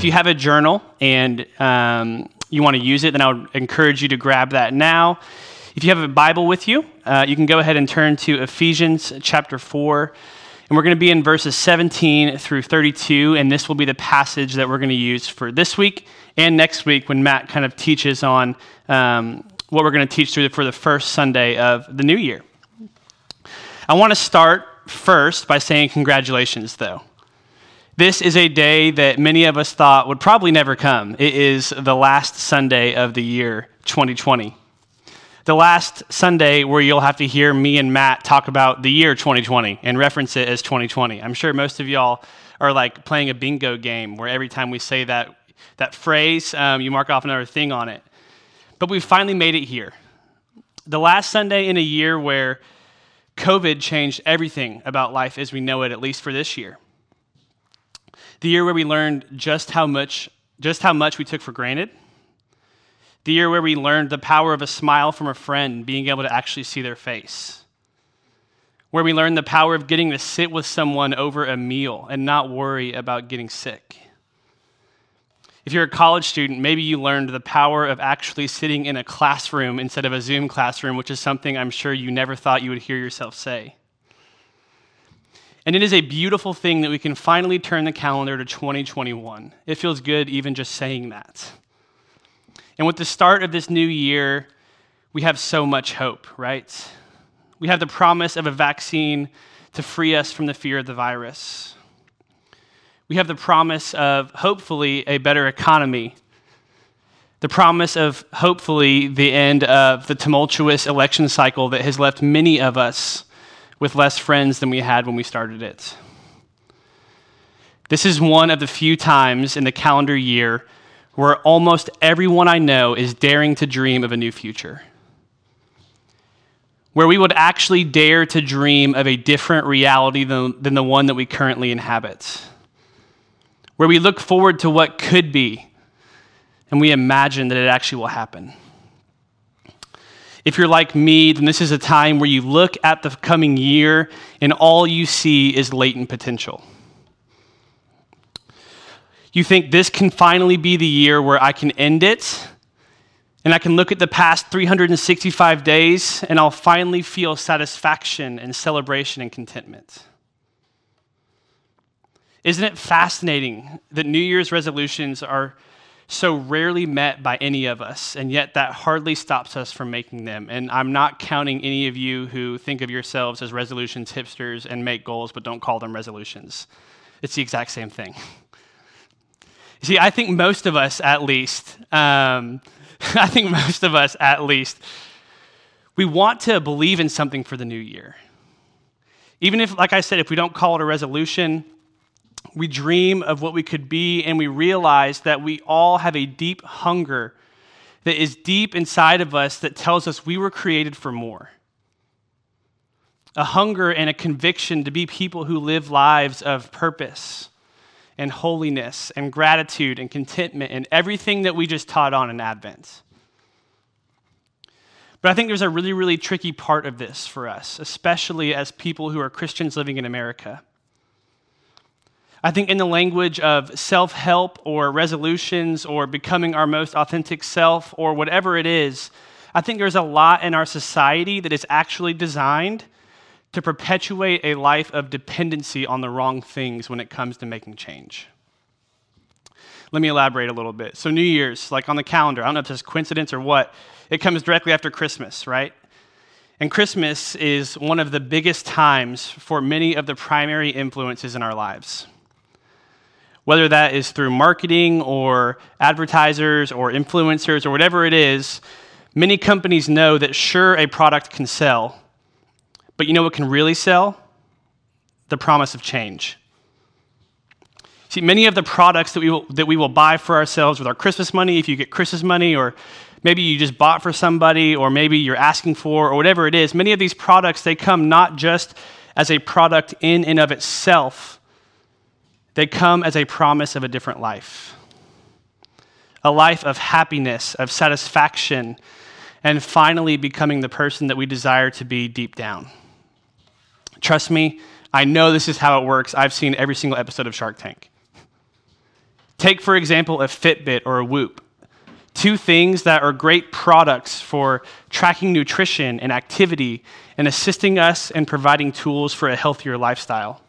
If you have a journal and um, you want to use it, then I would encourage you to grab that now. If you have a Bible with you, uh, you can go ahead and turn to Ephesians chapter 4. And we're going to be in verses 17 through 32, and this will be the passage that we're going to use for this week and next week when Matt kind of teaches on um, what we're going to teach through for the first Sunday of the new year. I want to start first by saying congratulations, though. This is a day that many of us thought would probably never come. It is the last Sunday of the year 2020. The last Sunday where you'll have to hear me and Matt talk about the year 2020 and reference it as 2020. I'm sure most of y'all are like playing a bingo game where every time we say that, that phrase, um, you mark off another thing on it. But we've finally made it here. The last Sunday in a year where COVID changed everything about life as we know it, at least for this year the year where we learned just how much just how much we took for granted. The year where we learned the power of a smile from a friend being able to actually see their face. Where we learned the power of getting to sit with someone over a meal and not worry about getting sick. If you're a college student, maybe you learned the power of actually sitting in a classroom instead of a Zoom classroom, which is something I'm sure you never thought you would hear yourself say. And it is a beautiful thing that we can finally turn the calendar to 2021. It feels good even just saying that. And with the start of this new year, we have so much hope, right? We have the promise of a vaccine to free us from the fear of the virus. We have the promise of hopefully a better economy. The promise of hopefully the end of the tumultuous election cycle that has left many of us with less friends than we had when we started it. This is one of the few times in the calendar year where almost everyone I know is daring to dream of a new future. Where we would actually dare to dream of a different reality than, than the one that we currently inhabit. Where we look forward to what could be and we imagine that it actually will happen. If you're like me, then this is a time where you look at the coming year and all you see is latent potential. You think this can finally be the year where I can end it and I can look at the past 365 days and I'll finally feel satisfaction and celebration and contentment. Isn't it fascinating that New Year's resolutions are so rarely met by any of us, and yet that hardly stops us from making them. And I'm not counting any of you who think of yourselves as resolutions hipsters and make goals but don't call them resolutions. It's the exact same thing. See, I think most of us, at least, um, I think most of us, at least, we want to believe in something for the new year. Even if, like I said, if we don't call it a resolution, we dream of what we could be, and we realize that we all have a deep hunger that is deep inside of us that tells us we were created for more. A hunger and a conviction to be people who live lives of purpose and holiness and gratitude and contentment and everything that we just taught on in Advent. But I think there's a really, really tricky part of this for us, especially as people who are Christians living in America. I think in the language of self help or resolutions or becoming our most authentic self or whatever it is, I think there's a lot in our society that is actually designed to perpetuate a life of dependency on the wrong things when it comes to making change. Let me elaborate a little bit. So, New Year's, like on the calendar, I don't know if it's coincidence or what, it comes directly after Christmas, right? And Christmas is one of the biggest times for many of the primary influences in our lives whether that is through marketing or advertisers or influencers or whatever it is, many companies know that sure, a product can sell, but you know what can really sell? The promise of change. See, many of the products that we, will, that we will buy for ourselves with our Christmas money, if you get Christmas money, or maybe you just bought for somebody, or maybe you're asking for, or whatever it is, many of these products, they come not just as a product in and of itself, they come as a promise of a different life a life of happiness, of satisfaction, and finally becoming the person that we desire to be deep down. Trust me, I know this is how it works. I've seen every single episode of Shark Tank. Take, for example, a Fitbit or a Whoop. Two things that are great products for tracking nutrition and activity and assisting us in providing tools for a healthier lifestyle.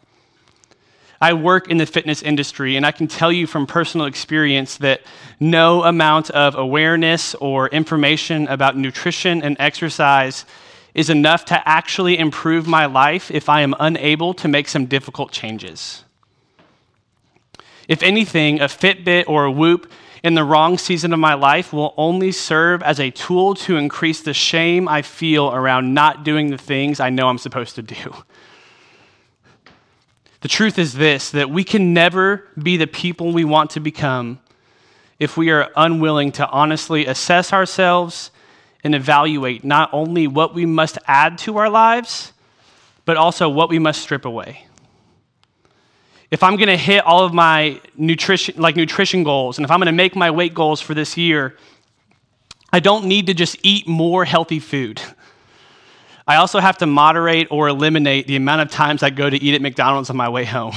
I work in the fitness industry, and I can tell you from personal experience that no amount of awareness or information about nutrition and exercise is enough to actually improve my life if I am unable to make some difficult changes. If anything, a Fitbit or a Whoop in the wrong season of my life will only serve as a tool to increase the shame I feel around not doing the things I know I'm supposed to do. The truth is this that we can never be the people we want to become if we are unwilling to honestly assess ourselves and evaluate not only what we must add to our lives, but also what we must strip away. If I'm going to hit all of my nutrition like nutrition goals and if I'm going to make my weight goals for this year, I don't need to just eat more healthy food. I also have to moderate or eliminate the amount of times I go to eat at McDonald's on my way home.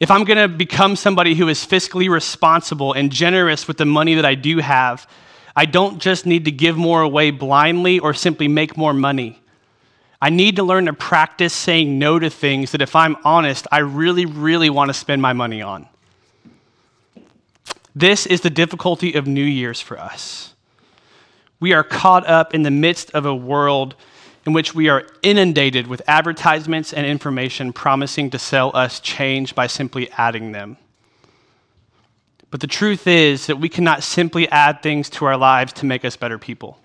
if I'm going to become somebody who is fiscally responsible and generous with the money that I do have, I don't just need to give more away blindly or simply make more money. I need to learn to practice saying no to things that, if I'm honest, I really, really want to spend my money on. This is the difficulty of New Year's for us we are caught up in the midst of a world in which we are inundated with advertisements and information promising to sell us change by simply adding them. But the truth is that we cannot simply add things to our lives to make us better people.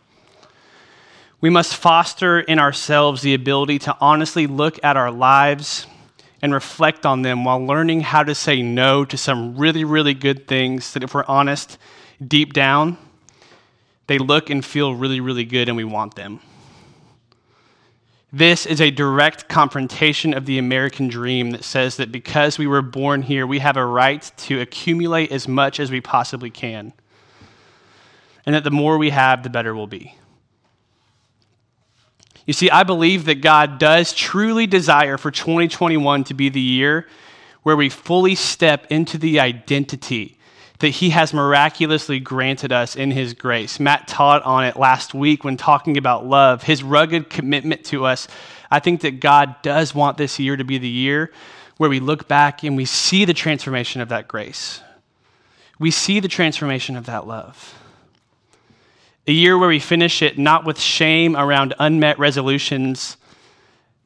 We must foster in ourselves the ability to honestly look at our lives and reflect on them while learning how to say no to some really, really good things that, if we're honest, deep down, they look and feel really, really good, and we want them. This is a direct confrontation of the American dream that says that because we were born here, we have a right to accumulate as much as we possibly can. And that the more we have, the better we'll be. You see, I believe that God does truly desire for 2021 to be the year where we fully step into the identity that he has miraculously granted us in his grace. Matt taught on it last week when talking about love, his rugged commitment to us. I think that God does want this year to be the year where we look back and we see the transformation of that grace. We see the transformation of that love. A year where we finish it not with shame around unmet resolutions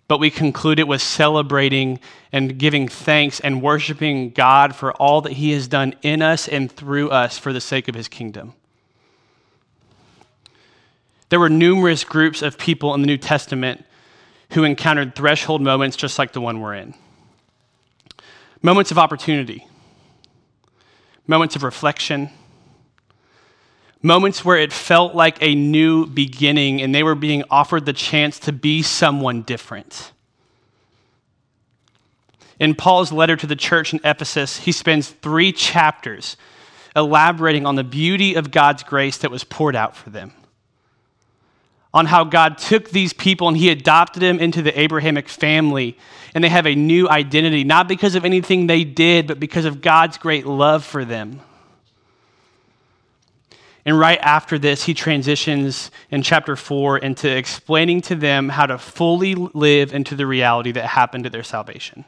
but we conclude it with celebrating and giving thanks and worshiping God for all that He has done in us and through us for the sake of His kingdom. There were numerous groups of people in the New Testament who encountered threshold moments just like the one we're in. Moments of opportunity, moments of reflection moments where it felt like a new beginning and they were being offered the chance to be someone different. In Paul's letter to the church in Ephesus, he spends three chapters elaborating on the beauty of God's grace that was poured out for them. On how God took these people and he adopted them into the Abrahamic family, and they have a new identity, not because of anything they did, but because of God's great love for them. And right after this, he transitions in chapter 4 into explaining to them how to fully live into the reality that happened to their salvation.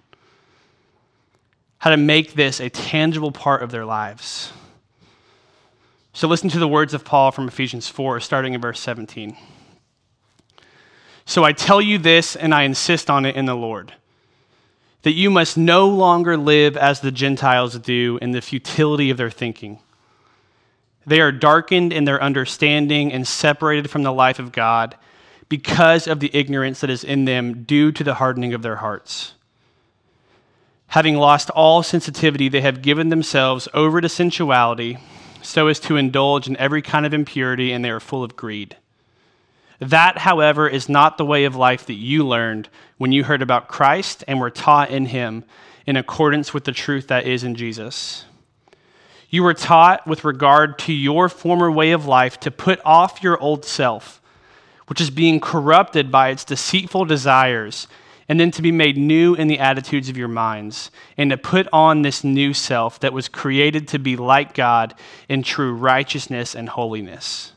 How to make this a tangible part of their lives. So listen to the words of Paul from Ephesians 4, starting in verse 17. So I tell you this, and I insist on it in the Lord that you must no longer live as the Gentiles do in the futility of their thinking. They are darkened in their understanding and separated from the life of God because of the ignorance that is in them due to the hardening of their hearts. Having lost all sensitivity, they have given themselves over to sensuality so as to indulge in every kind of impurity, and they are full of greed. That, however, is not the way of life that you learned when you heard about Christ and were taught in him in accordance with the truth that is in Jesus. You were taught with regard to your former way of life to put off your old self, which is being corrupted by its deceitful desires, and then to be made new in the attitudes of your minds, and to put on this new self that was created to be like God in true righteousness and holiness.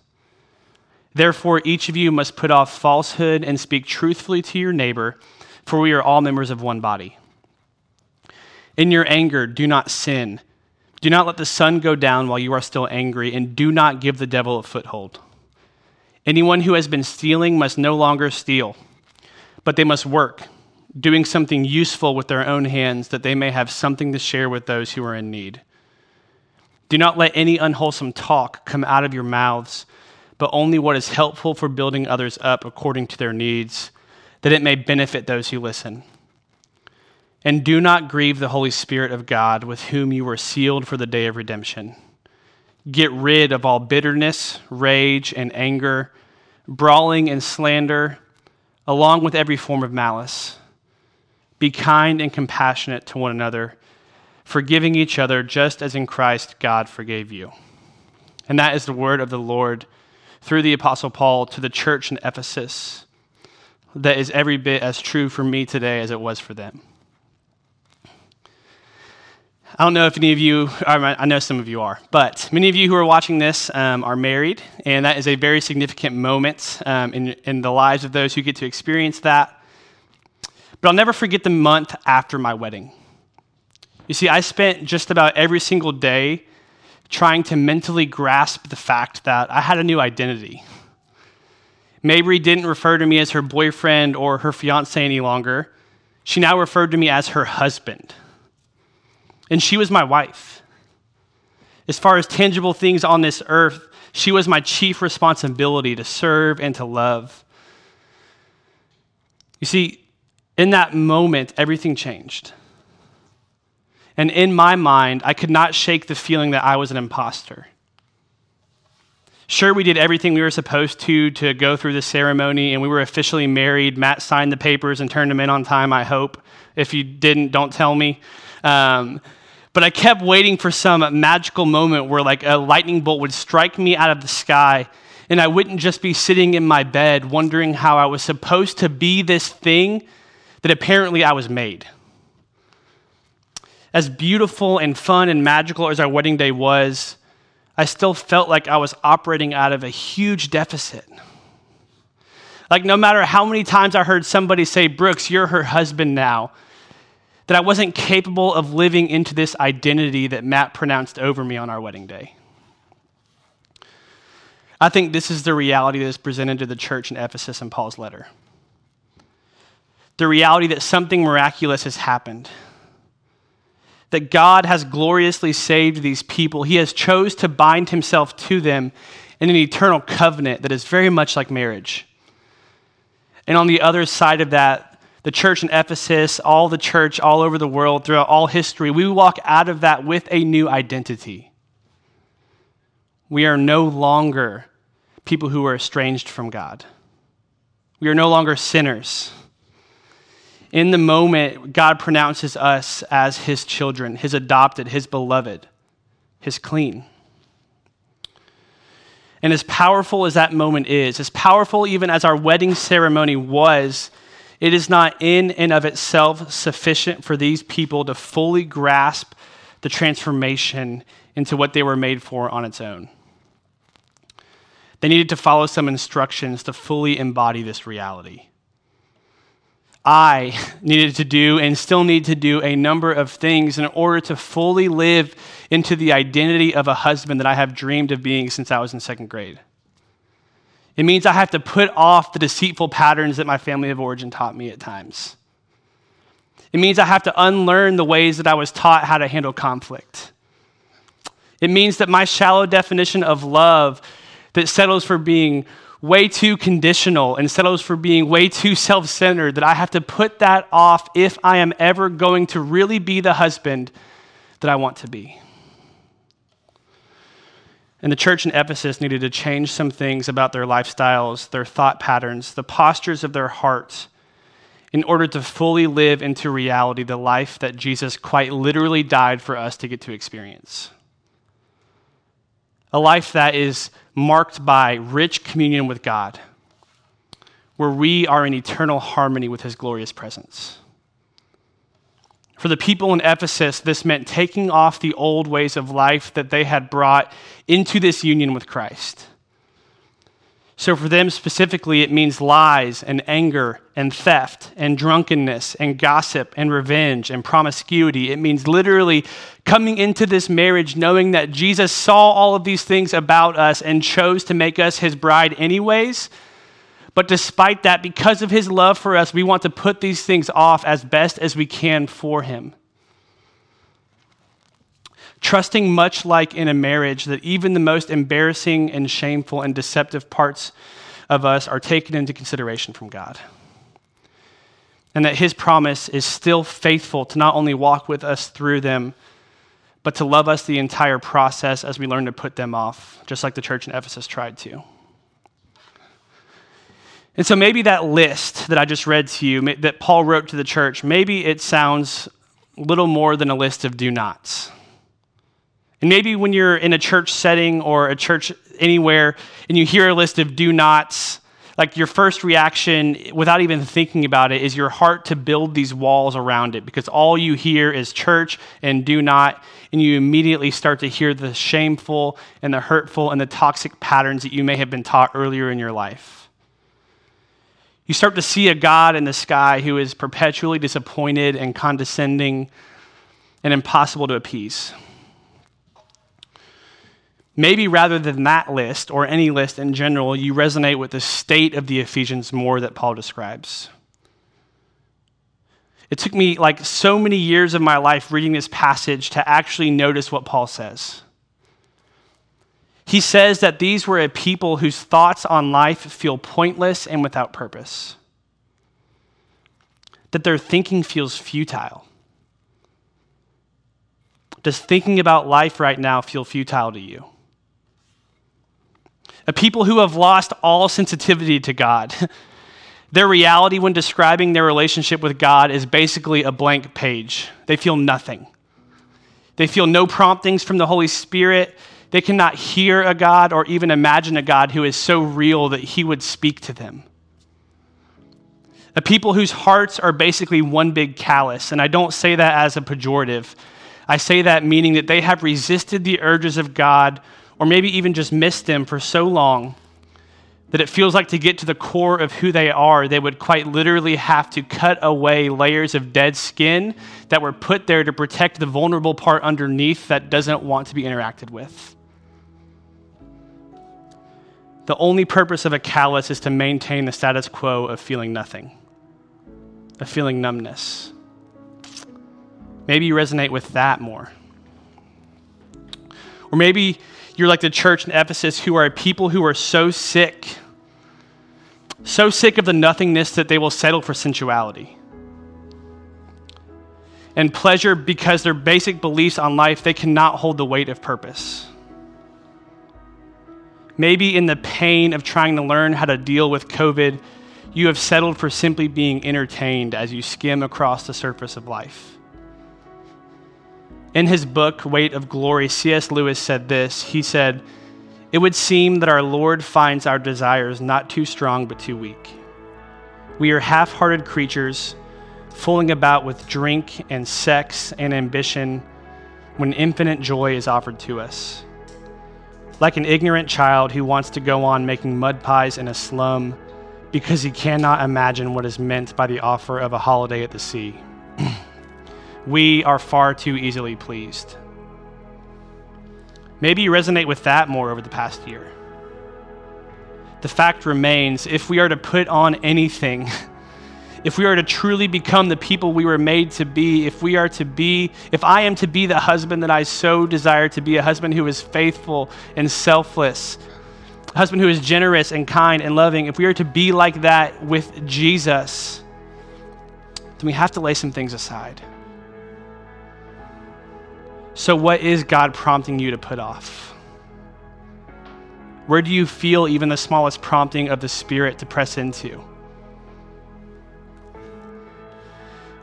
Therefore, each of you must put off falsehood and speak truthfully to your neighbor, for we are all members of one body. In your anger, do not sin. Do not let the sun go down while you are still angry, and do not give the devil a foothold. Anyone who has been stealing must no longer steal, but they must work doing something useful with their own hands that they may have something to share with those who are in need. Do not let any unwholesome talk come out of your mouths, but only what is helpful for building others up according to their needs, that it may benefit those who listen. And do not grieve the Holy Spirit of God, with whom you were sealed for the day of redemption. Get rid of all bitterness, rage, and anger, brawling and slander, along with every form of malice. Be kind and compassionate to one another, forgiving each other just as in Christ God forgave you. And that is the word of the Lord through the Apostle Paul to the church in Ephesus that is every bit as true for me today as it was for them. I don't know if any of you, I know some of you are, but many of you who are watching this um, are married, and that is a very significant moment um, in, in the lives of those who get to experience that. But I'll never forget the month after my wedding. You see, I spent just about every single day trying to mentally grasp the fact that I had a new identity. Mabry didn't refer to me as her boyfriend or her fiance any longer. She now referred to me as her husband. And she was my wife. As far as tangible things on this earth, she was my chief responsibility to serve and to love. You see, in that moment, everything changed. And in my mind, I could not shake the feeling that I was an imposter. Sure, we did everything we were supposed to to go through the ceremony, and we were officially married. Matt signed the papers and turned them in on time, I hope. If you didn't, don't tell me. Um, but I kept waiting for some magical moment where, like, a lightning bolt would strike me out of the sky, and I wouldn't just be sitting in my bed wondering how I was supposed to be this thing that apparently I was made. As beautiful and fun and magical as our wedding day was, I still felt like I was operating out of a huge deficit. Like, no matter how many times I heard somebody say, Brooks, you're her husband now, that I wasn't capable of living into this identity that Matt pronounced over me on our wedding day. I think this is the reality that is presented to the church in Ephesus in Paul's letter the reality that something miraculous has happened. That God has gloriously saved these people. He has chose to bind himself to them in an eternal covenant that is very much like marriage. And on the other side of that, the church in Ephesus, all the church all over the world, throughout all history, we walk out of that with a new identity. We are no longer people who are estranged from God. We are no longer sinners in the moment, God pronounces us as his children, his adopted, his beloved, his clean. And as powerful as that moment is, as powerful even as our wedding ceremony was, it is not in and of itself sufficient for these people to fully grasp the transformation into what they were made for on its own. They needed to follow some instructions to fully embody this reality. I needed to do and still need to do a number of things in order to fully live into the identity of a husband that I have dreamed of being since I was in second grade. It means I have to put off the deceitful patterns that my family of origin taught me at times. It means I have to unlearn the ways that I was taught how to handle conflict. It means that my shallow definition of love that settles for being way too conditional and settles for being way too self centered, that I have to put that off if I am ever going to really be the husband that I want to be. And the church in Ephesus needed to change some things about their lifestyles, their thought patterns, the postures of their hearts in order to fully live into reality the life that Jesus quite literally died for us to get to experience. A life that is marked by rich communion with God, where we are in eternal harmony with his glorious presence. For the people in Ephesus, this meant taking off the old ways of life that they had brought into this union with Christ. So, for them specifically, it means lies and anger and theft and drunkenness and gossip and revenge and promiscuity. It means literally coming into this marriage knowing that Jesus saw all of these things about us and chose to make us his bride, anyways. But despite that, because of his love for us, we want to put these things off as best as we can for him trusting much like in a marriage that even the most embarrassing and shameful and deceptive parts of us are taken into consideration from God. And that his promise is still faithful to not only walk with us through them, but to love us the entire process as we learn to put them off, just like the church in Ephesus tried to. And so maybe that list that I just read to you, that Paul wrote to the church, maybe it sounds little more than a list of do nots. And maybe when you're in a church setting or a church anywhere and you hear a list of do nots, like your first reaction, without even thinking about it, is your heart to build these walls around it because all you hear is church and do not, and you immediately start to hear the shameful and the hurtful and the toxic patterns that you may have been taught earlier in your life. You start to see a God in the sky who is perpetually disappointed and condescending and impossible to appease. Maybe rather than that list or any list in general, you resonate with the state of the Ephesians more that Paul describes. It took me like so many years of my life reading this passage to actually notice what Paul says. He says that these were a people whose thoughts on life feel pointless and without purpose, that their thinking feels futile. Does thinking about life right now feel futile to you? a people who have lost all sensitivity to God. their reality when describing their relationship with God is basically a blank page. They feel nothing. They feel no promptings from the Holy Spirit. They cannot hear a God or even imagine a God who is so real that he would speak to them. A people whose hearts are basically one big callus. And I don't say that as a pejorative. I say that meaning that they have resisted the urges of God or maybe even just missed them for so long that it feels like to get to the core of who they are, they would quite literally have to cut away layers of dead skin that were put there to protect the vulnerable part underneath that doesn't want to be interacted with. The only purpose of a callus is to maintain the status quo of feeling nothing, of feeling numbness. Maybe you resonate with that more. Or maybe you're like the church in Ephesus who are people who are so sick, so sick of the nothingness that they will settle for sensuality. And pleasure because their basic beliefs on life, they cannot hold the weight of purpose. Maybe in the pain of trying to learn how to deal with COVID, you have settled for simply being entertained as you skim across the surface of life. In his book, Weight of Glory, C.S. Lewis said this. He said, It would seem that our Lord finds our desires not too strong but too weak. We are half hearted creatures, fooling about with drink and sex and ambition when infinite joy is offered to us. Like an ignorant child who wants to go on making mud pies in a slum because he cannot imagine what is meant by the offer of a holiday at the sea. we are far too easily pleased. Maybe you resonate with that more over the past year. The fact remains if we are to put on anything, if we are to truly become the people we were made to be, if we are to be, if I am to be the husband that I so desire to be, a husband who is faithful and selfless, a husband who is generous and kind and loving, if we are to be like that with Jesus, then we have to lay some things aside. So, what is God prompting you to put off? Where do you feel even the smallest prompting of the Spirit to press into?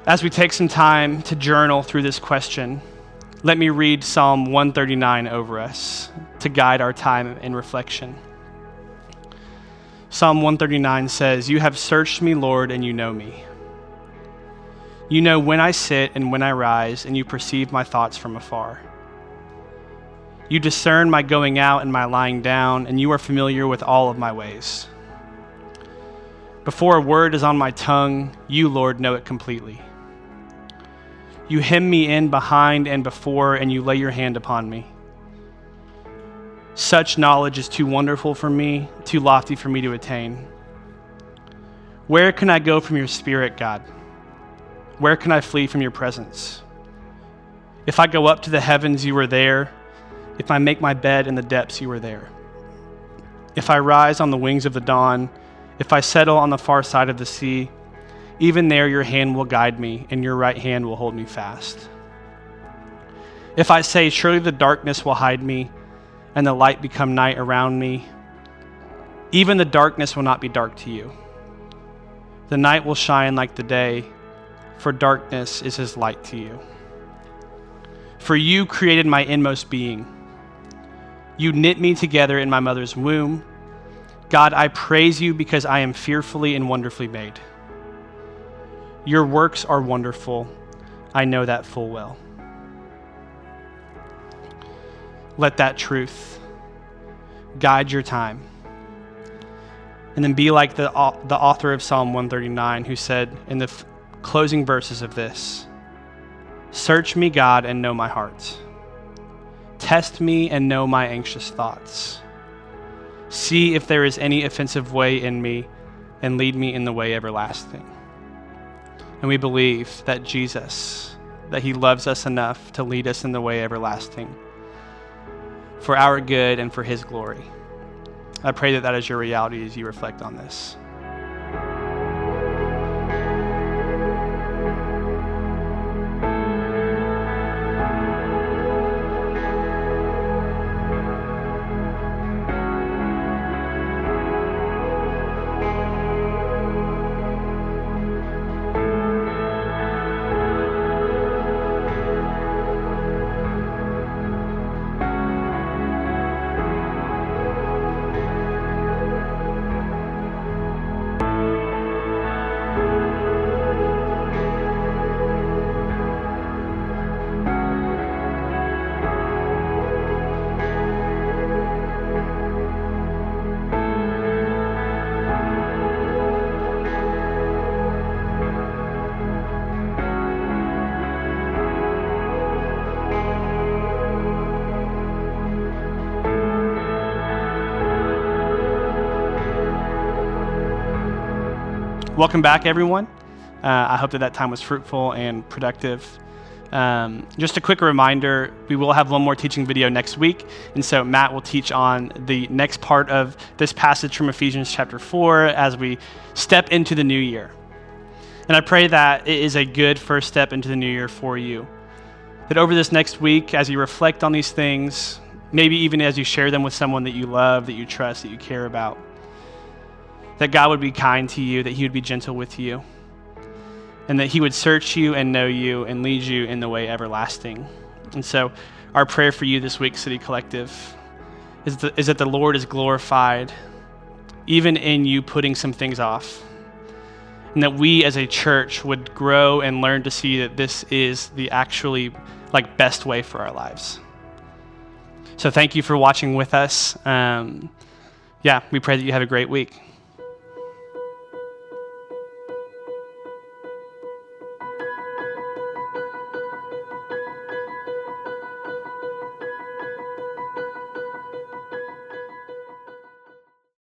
As we take some time to journal through this question, let me read Psalm 139 over us to guide our time in reflection. Psalm 139 says, You have searched me, Lord, and you know me. You know when I sit and when I rise, and you perceive my thoughts from afar. You discern my going out and my lying down, and you are familiar with all of my ways. Before a word is on my tongue, you, Lord, know it completely. You hem me in behind and before, and you lay your hand upon me. Such knowledge is too wonderful for me, too lofty for me to attain. Where can I go from your spirit, God? Where can I flee from your presence? If I go up to the heavens, you are there. If I make my bed in the depths, you are there. If I rise on the wings of the dawn, if I settle on the far side of the sea, even there your hand will guide me, and your right hand will hold me fast. If I say, Surely the darkness will hide me, and the light become night around me, even the darkness will not be dark to you. The night will shine like the day, for darkness is his light to you. For you created my inmost being. You knit me together in my mother's womb. God, I praise you because I am fearfully and wonderfully made. Your works are wonderful. I know that full well. Let that truth guide your time. And then be like the, the author of Psalm 139, who said in the f- closing verses of this Search me, God, and know my heart. Test me and know my anxious thoughts. See if there is any offensive way in me, and lead me in the way everlasting. And we believe that Jesus, that He loves us enough to lead us in the way everlasting for our good and for His glory. I pray that that is your reality as you reflect on this. Welcome back, everyone. Uh, I hope that that time was fruitful and productive. Um, just a quick reminder we will have one more teaching video next week. And so Matt will teach on the next part of this passage from Ephesians chapter 4 as we step into the new year. And I pray that it is a good first step into the new year for you. That over this next week, as you reflect on these things, maybe even as you share them with someone that you love, that you trust, that you care about, that God would be kind to you, that He would be gentle with you, and that He would search you and know you and lead you in the way everlasting. And so, our prayer for you this week, City Collective, is, the, is that the Lord is glorified, even in you putting some things off. And that we as a church would grow and learn to see that this is the actually like best way for our lives. So thank you for watching with us. Um, yeah, we pray that you have a great week.